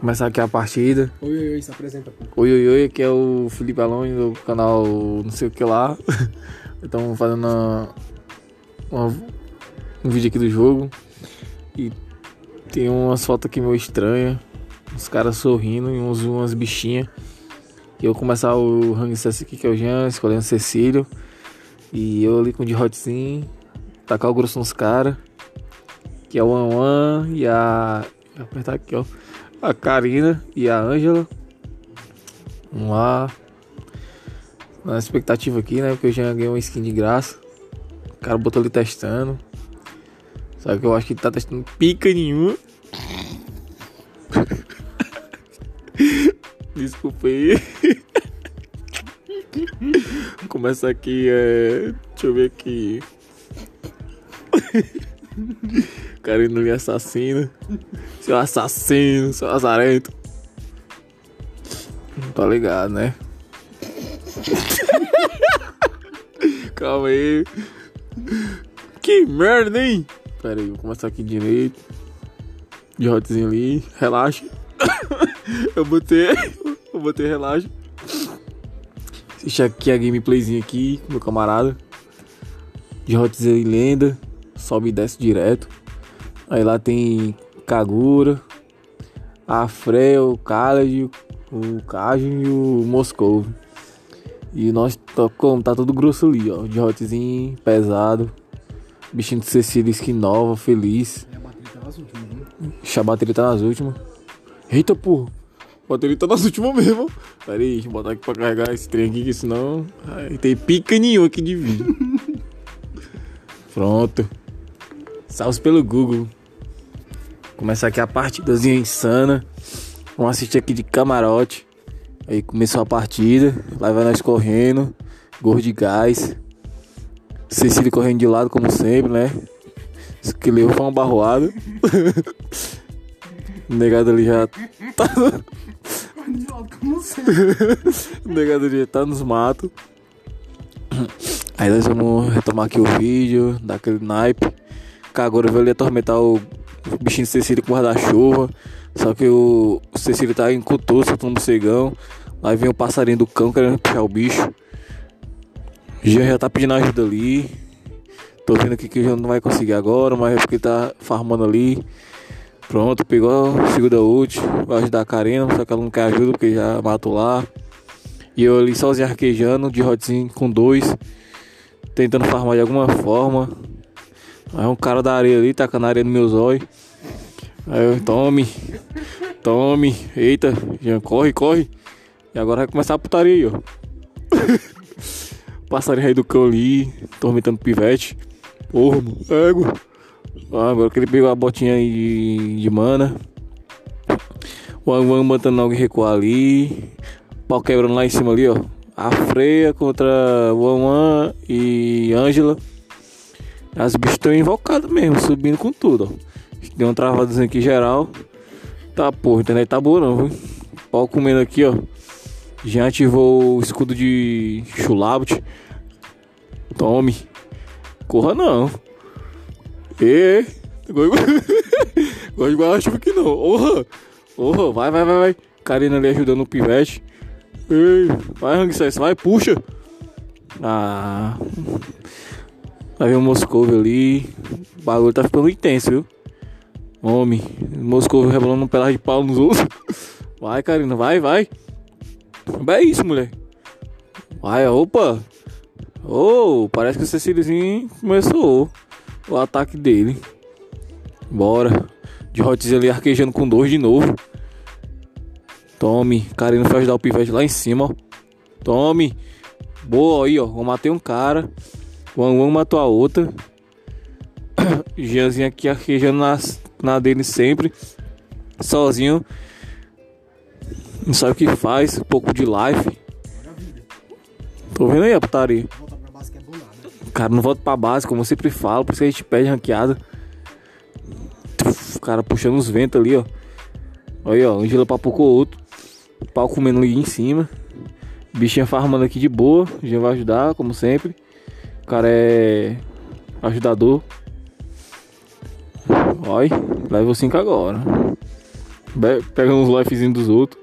Começar aqui a partida. Oi, oi, oi, se apresenta. Oi, oi, oi, aqui é o Felipe Alonso do canal não sei o que lá. Estamos fazendo uma- uma- um vídeo aqui do jogo. E tem umas fotos aqui meio estranhas. Uns caras sorrindo e uns, umas bichinhas. E eu vou começar o Hang CS aqui, que é o Jean, escolhendo Cecílio. E eu ali com o de hotzinho. Tacar o grosso nos caras. Que é o Wan Wan e a. Vou apertar aqui, ó. A Karina e a Ângela. Vamos lá. Na expectativa aqui, né? Porque eu já ganhei uma skin de graça. O cara botou ali testando. Só que eu acho que ele tá testando pica nenhuma. Desculpa aí. Começa aqui, é. Deixa eu ver aqui. O cara indo ali assassino. Seu assassino, seu azarento. Tá ligado, né? Calma aí. Que merda, hein? Pera aí, vou começar aqui direito. De hotzinho ali. Relaxa. Eu botei. Eu botei relaxa. Assiste aqui a gameplayzinha aqui meu camarada. De hotzinho e lenda. Sobe e desce direto. Aí lá tem Kagura, a Freya, o Khaled, o Kajin e o Moscou. E nós tá, como, tá todo grosso ali, ó. De hotzinho, pesado. Bichinho de Cecília, skin nova, feliz. É, a bateria tá nas últimas, né? Ixi, A bateria tá nas últimas. Eita porra! A bateria tá nas últimas mesmo. Pera aí, deixa eu botar aqui pra carregar esse trem aqui, que senão. Ai, tem pica nenhuma aqui de vídeo. Pronto. Salve pelo Google. Começar aqui a partidazinha insana. Vamos assistir aqui de camarote. Aí começou a partida. Lá vai nós correndo. Gol de gás. Cecília correndo de lado, como sempre, né? Isso que levou foi uma barroada. O negado ali já tá. O negado ali já tá nos matos. Aí nós vamos retomar aqui o vídeo, dar aquele naipe. Agora veio ali atormentar o bichinho de Cecília com guarda-chuva. Só que o, o Cecília tá cutu, soltando um morcegão. Lá vem o passarinho do cão querendo puxar o bicho. Jean já tá pedindo ajuda ali. Tô vendo aqui que o Jean não vai conseguir agora, mas é porque tá farmando ali. Pronto, pegou a segunda ult, vai ajudar a Karina, só que ela não quer ajuda porque já matou lá. E eu ali sozinho arquejando, de hotzinho com dois, tentando farmar de alguma forma. Aí um cara da areia ali, tacando areia no meus olhos. Aí eu, tome, tome, eita, já corre, corre. E agora vai começar a putaria aí, ó. Passarinho aí do cão ali, tormentando pivete. Porra, mano. Ah, agora que ele pegou a botinha aí de, de mana. O Wang botando alguém recuar ali. Pau quebrando lá em cima ali, ó. A Freia contra o Wan Wan e Ângela. As bichas estão invocadas mesmo, subindo com tudo, ó. Deu uma travadazinha aqui geral. Tá, porra, internet tá boa não, viu? Pau comendo aqui, ó. Já ativou o escudo de Chulabut. Tome. Corra não. Ê, gosto de guarda-chuva aqui não. Orra, orra, vai, vai, vai, vai. Karina ali ajudando o pivete. Ei, vai, Hang vai, puxa. Ah. Vai ver o Moscou ali. O bagulho tá ficando intenso, viu? Homem, Moscou rebolando um pedaço de pau nos outros. Vai, Karina, vai, vai. É isso, mulher. Vai, opa. Oh, parece que o Cecíliozinho começou o ataque dele. Bora. De hotzinho ali arquejando com dois de novo. Tome. Karina foi ajudar o pivete lá em cima, ó. Tome. Boa aí, ó. Eu matei um cara. Wang Wang matou a outra. Jeanzinho aqui arquejando nas, na dele sempre. Sozinho. Não sabe o que faz. Um pouco de life. Tô vendo aí a putaria. Cara não volta pra base, como eu sempre falo, por isso que a gente pede ranqueada. O cara puxando os ventos ali, ó. Aí, ó, Angela papucou outro. Pau comendo ali em cima. Bichinha farmando aqui de boa. Gente vai ajudar, como sempre. Cara é ajudador. Olha, level 5 agora. Pegando os lifezinhos dos outros.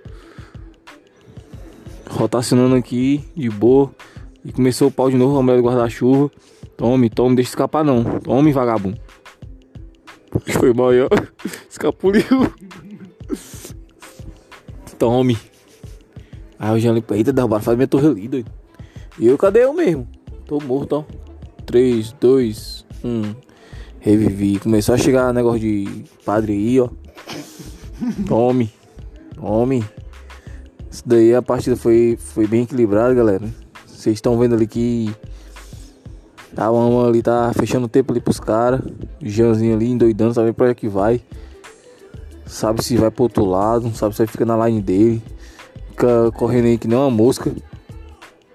Rotacionando aqui, de boa. E começou o pau de novo, a mulher do guarda-chuva. Tome, tome, deixa escapar não. Tome, vagabundo. Foi mal ó. Escapuliu. Tome. Aí o Jean limpa, eita, derrubaram, faz minha torre ali, doido. E eu, cadê eu mesmo? Tô morto, ó. 3, 2, 1. Revivi. Começou a chegar negócio de padre aí, ó. Tome. Tome. Isso daí a partida foi, foi bem equilibrada, galera. Vocês estão vendo ali que a Mama ali tá fechando o tempo ali pros caras. O Jeanzinho ali endoidando, sabe pra onde que vai. Sabe se vai pro outro lado, sabe se vai ficar na line dele. Fica correndo aí que nem uma mosca.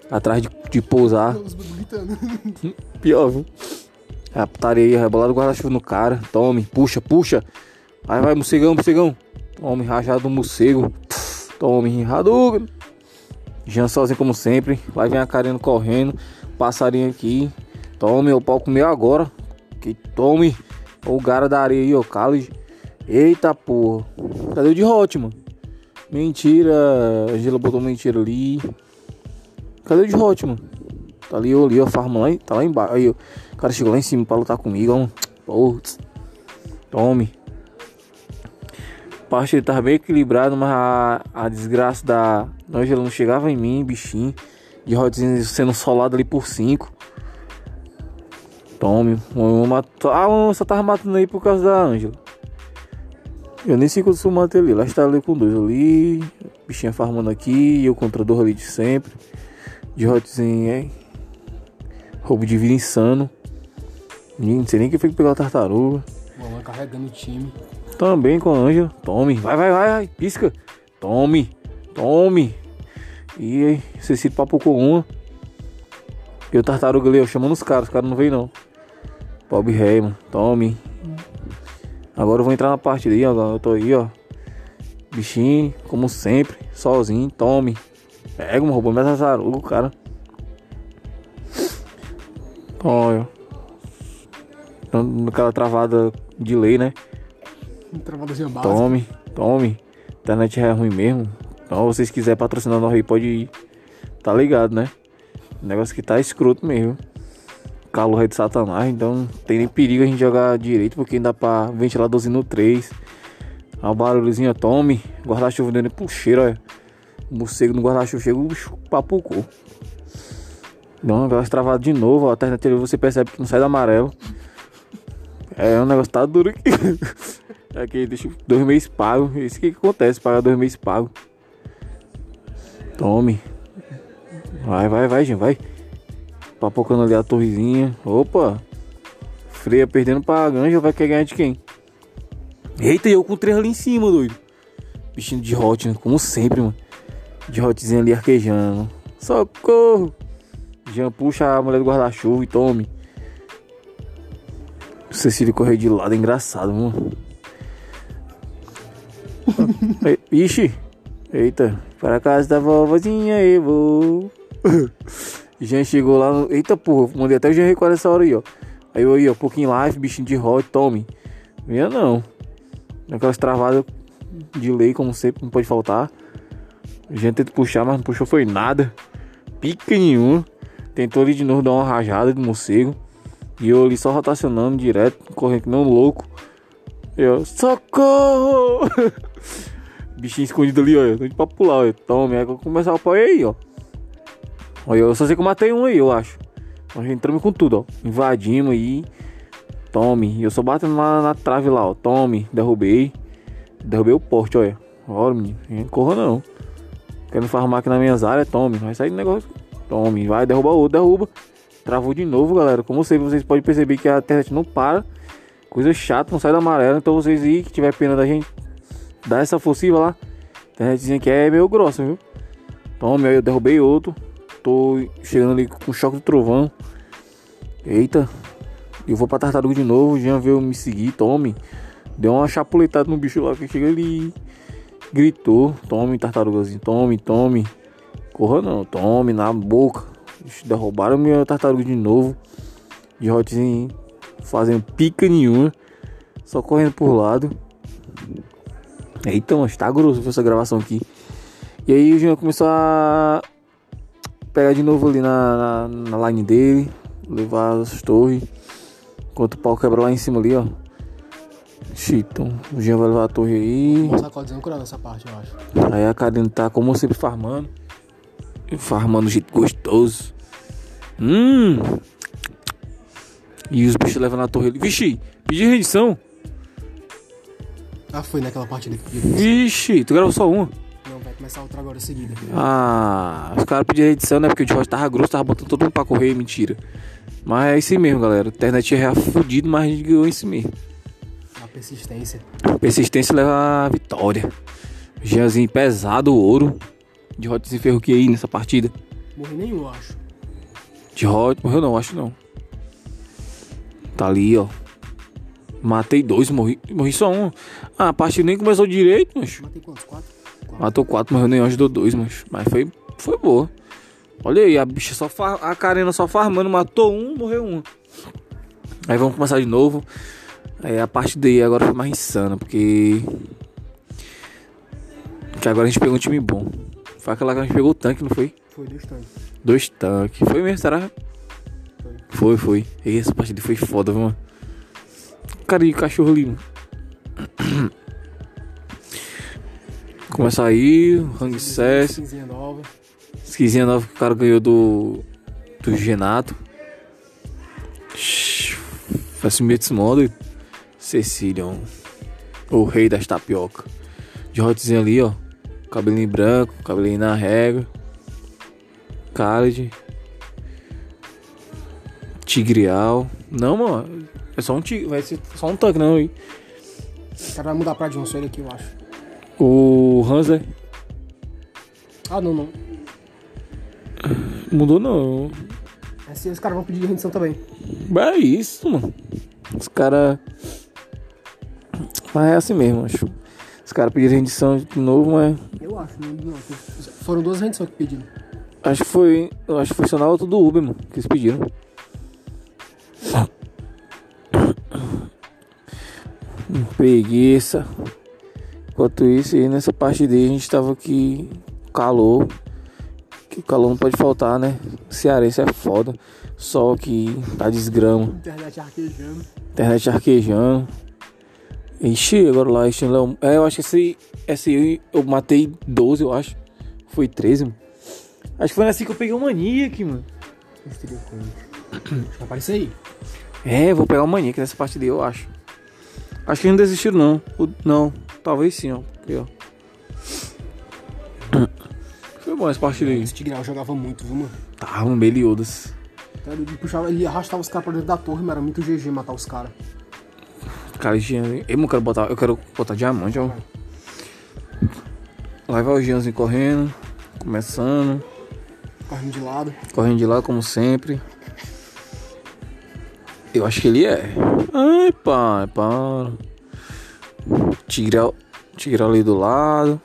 Atrás de, de pousar. Gritando. Pior, viu? A putaria aí, rebolado guarda-chuva no cara. Tome, puxa, puxa. Vai, vai, morcegão, morcegão. Tome, rajado do morcego. Tome, Hadouken. Jean sozinho como sempre. Vai vir a Karina correndo. Passarinho aqui. Tome, o pau comeu agora. Que tome. O gara da areia aí, ó. Cálice. Eita porra. Cadê o de Hot, mano? Mentira. A Angela botou mentira ali. Cadê o de Hot, mano? Tá ali, eu ali, ó. Farma lá, tá lá embaixo. Aí. O cara chegou lá em cima pra lutar comigo, ó. Putz. Tome. A partida tava bem equilibrado, mas a, a desgraça da Angela não chegava em mim, bichinho. De Rodzinho sendo solado ali por 5. Tome. Uma matou- Ah, uma só tava matando aí por causa da Angela. Eu nem sei quando eu matei ali. Lá está ali com dois ali. Bichinha farmando aqui. Eu contra dois ali de sempre. De Rodzinho, hein? Roubo de vida insano. Não sei nem quem foi que pegou a tartaruga. Carregando o time. Também com a. Tome. Vai, vai, vai, vai. Pisca. Tome. Tome. E aí, Cecílio papocou uma. E o tartaruga ali, ó, chamando os caras. Os caras não veio não. Rei, mano. Tome. Agora eu vou entrar na partida aí, ó. Eu tô aí, ó. Bichinho, como sempre. Sozinho. Tome. Pega, mano. Roubou minha tartaruga, cara. Olha. Aquela travada de lei, né? Travadazinha básica. Tome, tome. Internet é ruim mesmo. Então, se vocês quiserem patrocinar nós aí, pode ir. Tá ligado, né? O negócio que tá escroto mesmo. Calor é de satanás, então não tem nem perigo a gente jogar direito, porque ainda pra ventiladorzinho no 3. A barulhozinho, ó, tome. Guarda-chuva dentro pro cheiro, olha. O morcego no guarda-chuva chega, o bicho papucou. Um negócio travado de novo. A alternativa você percebe que não sai do amarelo. É, o negócio tá duro aqui. Aqui, deixa dois meses pago. Isso que, que acontece, pagar dois meses pago. Tome. Vai, vai, vai, gente, vai. Papocando ali a torrezinha. Opa. Freia perdendo pra Ganja, vai querer ganhar de quem? Eita, eu com três ali em cima, doido. Bichinho de hot, né? como sempre, mano. De hotzinho ali arquejando. Socorro. Jean puxa a mulher do guarda-chuva e tome. Cecília correr de lado é engraçado, mano. Ixi, eita, para casa da vovozinha eu vou. Jean chegou lá no. Eita porra, mandei até o Jean recuar nessa hora aí, ó. Aí eu aí, ó, pouquinho live, bichinho de hot, tome. Venha não. Aquelas travadas de lei, como sempre, não pode faltar. O Jean tentou puxar, mas não puxou foi nada. Pica nenhuma. Tentou ali de novo dar uma rajada de morcego. E eu ali só rotacionando direto, correndo que um louco. Eu, socorro! Bichinho escondido ali, ó. Pra pular, ó. Tome, aí eu começar o pau aí, ó. Olha, eu só sei que eu matei um aí, eu acho. Nós entramos com tudo, ó. Invadimos aí. Tome. Eu só batendo na, na trave lá, ó. Tome. Derrubei. Derrubei o porte, olha. Olha, menino. Não corra não. Querendo farmar aqui nas minhas áreas, tome. Vai sair do negócio. Tome. Vai, derruba outro, derruba. Travou de novo, galera. Como sempre, vocês podem perceber que a internet não para. Coisa chata, não sai da amarela. Então vocês aí que tiver pena da gente, dá essa forciva lá. A internetzinha aqui é meio grossa, viu? Tome, aí eu derrubei outro. Tô chegando ali com choque do trovão. Eita. Eu vou pra tartaruga de novo. O Jean veio me seguir. Tome. Deu uma chapuletada no bicho lá que chega ali. Gritou. Tome, tartarugazinho. Tome, tome. Corra não. Tome na boca. Derrubaram minha tartaruga de novo. De hotzinho. Fazendo pica nenhuma. Só correndo por lado. Eita, mano, tá grosso essa gravação aqui. E aí o Jean começou a pegar de novo ali na, na, na line dele, levar as torres. Enquanto o pau quebra lá em cima ali, ó. Então, o Jean vai levar a torre aí. Sacodizando curando essa parte, eu acho. Aí a Karine tá como sempre farmando. Farmando jeito gostoso. Hum. E os bichos levam na torre ali. Vixe, pedi rendição. Ah, foi naquela parte ali. Vixe, tu gravou só uma. Não, vai começar outra agora em seguida. Ah, os caras pediram edição, né? Porque o Jorge tava grosso, tava botando todo mundo pra correr, mentira. Mas é isso mesmo, galera. A internet é fudido, mas a gente ganhou isso mesmo. A persistência. Persistência leva a vitória. Jeanzinho pesado, ouro. De Hot ferro que aí nessa partida. Morri nenhum, eu acho. De Hot, morreu não, acho não. Tá ali, ó. Matei dois, morri, morri só um. Ah, a partida nem começou direito, mas. Matei quantos? Quatro? Quatro. Matou quatro, morreu nem ajudou dois, mas. Mas foi, foi boa. Olha aí, a bicha só far... A Karina só farmando, matou um, morreu um. Aí vamos começar de novo. Aí a parte daí agora foi mais insana, porque. Que agora a gente pegou um time bom. Foi aquela que a gente pegou o tanque, não foi? Foi dois tanques. Dois tanques. Foi mesmo, será? Foi, foi. E essa partida foi foda, viu, mano? Cara de cachorro ali, mano. Começa aí, Hang Cess. Skinzinha nova. Skinzinha nova que o cara ganhou do. Do Genato. Facimentes Model. Cecilion. O rei das tapioca. De hotzinho ali, ó. Cabelinho branco, cabelinho na régua. Khaled. Tigreal. Não, mano. É só um tigre. Vai ser só um tanque, não, hein? O cara vai mudar pra Johnson ele aqui, eu acho. O Hanser. Ah, não, não. Mudou não. Esse, os caras vão pedir rendição também. É isso, mano. Os caras. Mas é assim mesmo, acho. Os caras pediram rendição de novo, mas. Acho, não, não. Foram duas rendições que pediram. Acho que foi. Acho que foi só na outra do Uber, mano, que eles pediram. Preguiça. Enquanto isso, aí nessa parte dele a gente tava aqui. Calor. Que o calor não pode faltar, né? Cearense é foda. Sol que tá desgrama. Internet arquejando. Internet arquejando. Ixi, agora lá, ixi, Leão. É, eu acho que esse, esse aí eu matei 12, eu acho. Foi 13, mano. Acho que foi assim que eu peguei o Maniac, mano. Vai aparecer aí. É, vou pegar o Maniac nessa parte dele, eu acho. Acho que não desistiram, não. O- não, talvez sim, ó. Aqui, ó. Foi bom essa parte dele. Esse Tigreal jogava muito, viu, mano? Tava um Meliodas. Então, Ele, puxava, ele arrastava os caras pra dentro da torre, mas era muito GG matar os caras. Cara, Jean. Eu não quero botar. Eu quero botar diamante, ó. Lá vai o Jeanzinho correndo. Começando. Correndo de lado. Correndo de lá, como sempre. Eu acho que ele é. Ai, pai, para. Tigre, tigre ali do lado.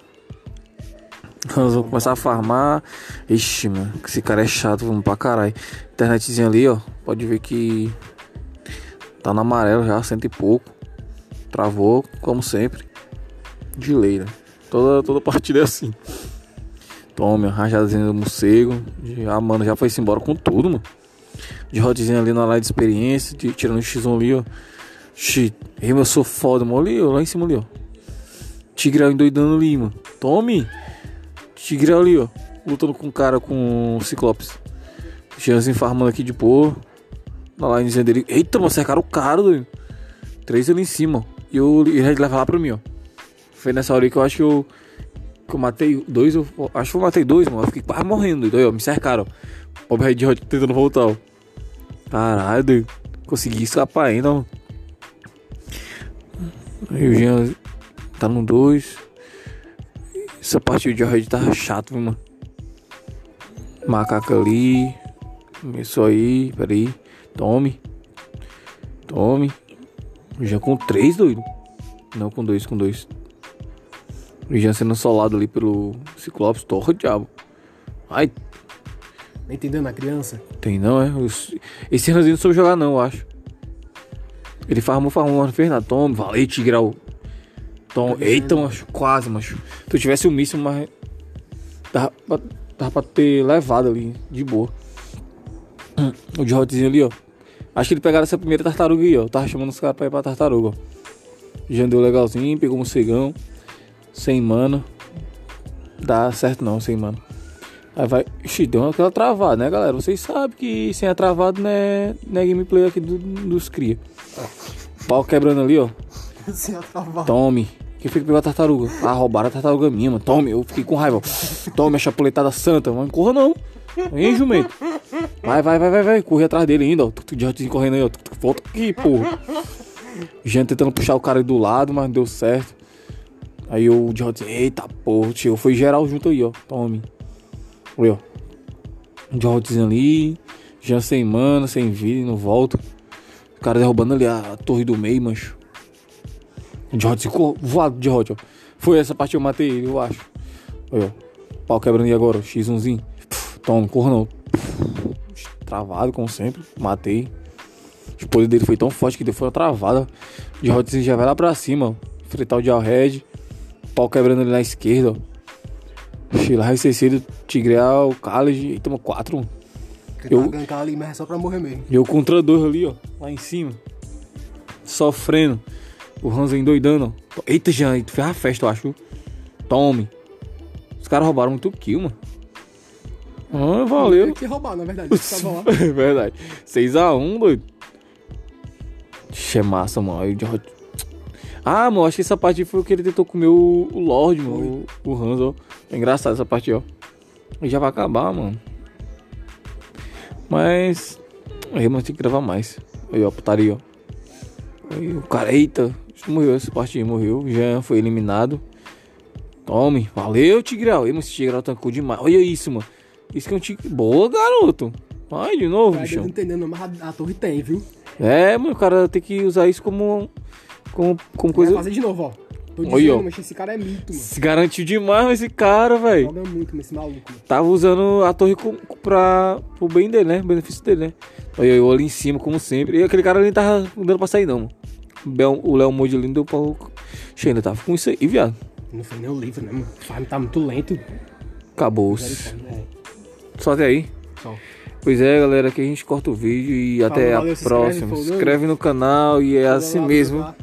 Nós vamos começar a farmar. Ixi, mano, esse cara é chato, vamos pra caralho. Internetzinha ali, ó. Pode ver que tá no amarelo já, cento e pouco. Travou, como sempre. De lei, né? Toda, toda partida é assim. Tome, rajadazinha do morcego. Já, mano, já foi-se embora com tudo, mano. De rodzinha ali na live de experiência, de, tirando o X1 ali, ó. Shit, eu sou foda, mano. Ali, ó, lá em cima ali, ó. Tigrão endoidando ali, mano. Tome! Tigrão ali, ó. Lutando com o cara com o Ciclopes. Jeanzinho farmando aqui de boa. Na linezinha dele. Eita, mano, cercaram o cara, doido. Três ali em cima, ó. E eu, ele leva lá pra mim, ó. Foi nessa hora aí que eu acho que eu. Que eu matei dois, eu acho que eu matei dois, mano. Eu fiquei quase morrendo. Aí, ó, me cercaram, ó. Pobre Red Hot tentando voltar, ó. Caralho. Consegui escapar ainda, mano. Aí o Jean tá no 2. Essa partida de Red tá chato, mano. Macaca ali. Começou aí, peraí. Tome. Tome. Já com 3, doido. Não, com 2, com 2. O Jean sendo solado ali pelo Ciclopes. Torra o diabo. Ai, Não entendendo a criança? tem não, é? Esse Ranzinho não soube jogar não, eu acho. Ele farmou, farmou, não fez nada. Toma, valeu, Tigrão. Tom, eita, macho, quase, macho. Se eu tivesse o míssil, mas. Dava pra, pra ter levado ali, de boa. O de hotzinho ali, ó. Acho que ele pegaram essa primeira tartaruga aí, ó. Tava chamando os caras pra ir pra tartaruga, ó. Já andou legalzinho, pegou um cegão. Sem mana. Dá certo não, sem mana. Aí vai. Ixi, deu aquela travada, né, galera? Vocês sabem que sem a travada não é, não é gameplay aqui do, dos cria. Pau quebrando ali, ó. Sem atravar. Tome. Quem foi que pegou a tartaruga? Ah, roubaram a tartaruga minha, mano. Tome, eu fiquei com raiva. Tome a chapuletada santa, mano. Corra não. Vem, jumento. Vai, vai, vai, vai, vai. Corre atrás dele ainda, ó. Rotezinho correndo aí, ó. Volta aqui, porra. Gente tentando puxar o cara do lado, mas não deu certo. Aí o de rotezinho, eita porra, chegou. Foi geral junto aí, ó. Tome. Olha, ó. Rotezinho ali. Já sem mana, sem vida, não volta. O cara derrubando ali a, torre do meio, mancho. Ficou voado de Hot, ó. Foi essa parte que eu matei ele, eu acho. Olha, ó. Pau quebrando aí agora, ó. X1zinho. Toma, corra não. Travado, como sempre. Matei. O poder dele foi tão forte que deu foi uma travada. De Hotzinho já vai lá pra cima, ó. Enfrentar o Red. Pau quebrando ali na esquerda, ó. Chilar recessido, Tigreal, College. E toma quatro, mano. Eu... Tá gankar ali, mas é só pra morrer mesmo. E eu contra dois ali, ó. Lá em cima. Sofrendo. O Hansen doidando, ó. Eita, Jean, tu fez a festa, eu acho. Tome. Os caras roubaram muito kill, mano. Ah, valeu. Tem que roubar, na verdade. É verdade. 6x1, doido. Ixi, é massa, mano. Aí o George- Ah, mano, acho que essa parte foi o que ele tentou comer o, o Lorde, mano. O, o Hans, ó. É engraçado essa parte, ó. E já vai acabar, mano. Mas. Aí, mano, tem que gravar mais. Aí, ó, putaria, ó. Aí o cara, eita. Morreu essa parte aí, morreu. Jean foi eliminado. Tome. Valeu, Tigrão. Aí, mano, esse Tigrão tancou demais. Olha isso, mano. Isso que é um tigre. Boa, garoto. Vai de novo, Vai bichão. não entendendo, mas a, a torre tem, viu? É, mano, o cara tem que usar isso como. Como, como Vai coisa. fazer de novo, ó. Tô dizendo, ó. mas esse cara é mito, mano. Se garantiu demais esse cara, velho. Joga muito esse maluco, mano. Tava usando a torre com, pra, pro bem dele, né? Benefício dele, né? Olha eu ali em cima, como sempre. E aquele cara ali não tava dando pra sair, não, mano. O O Léo Moody ali não deu pra. Che, ainda tava com isso aí, viado. Não foi nem o livro, né, mano? O farm tá muito lento. Acabou-se. É, Só até aí. só. Pois é, galera, aqui a gente corta o vídeo e até a valeu, se inscreve, próxima. falou, Se inscreve no canal e é assim mesmo. lá.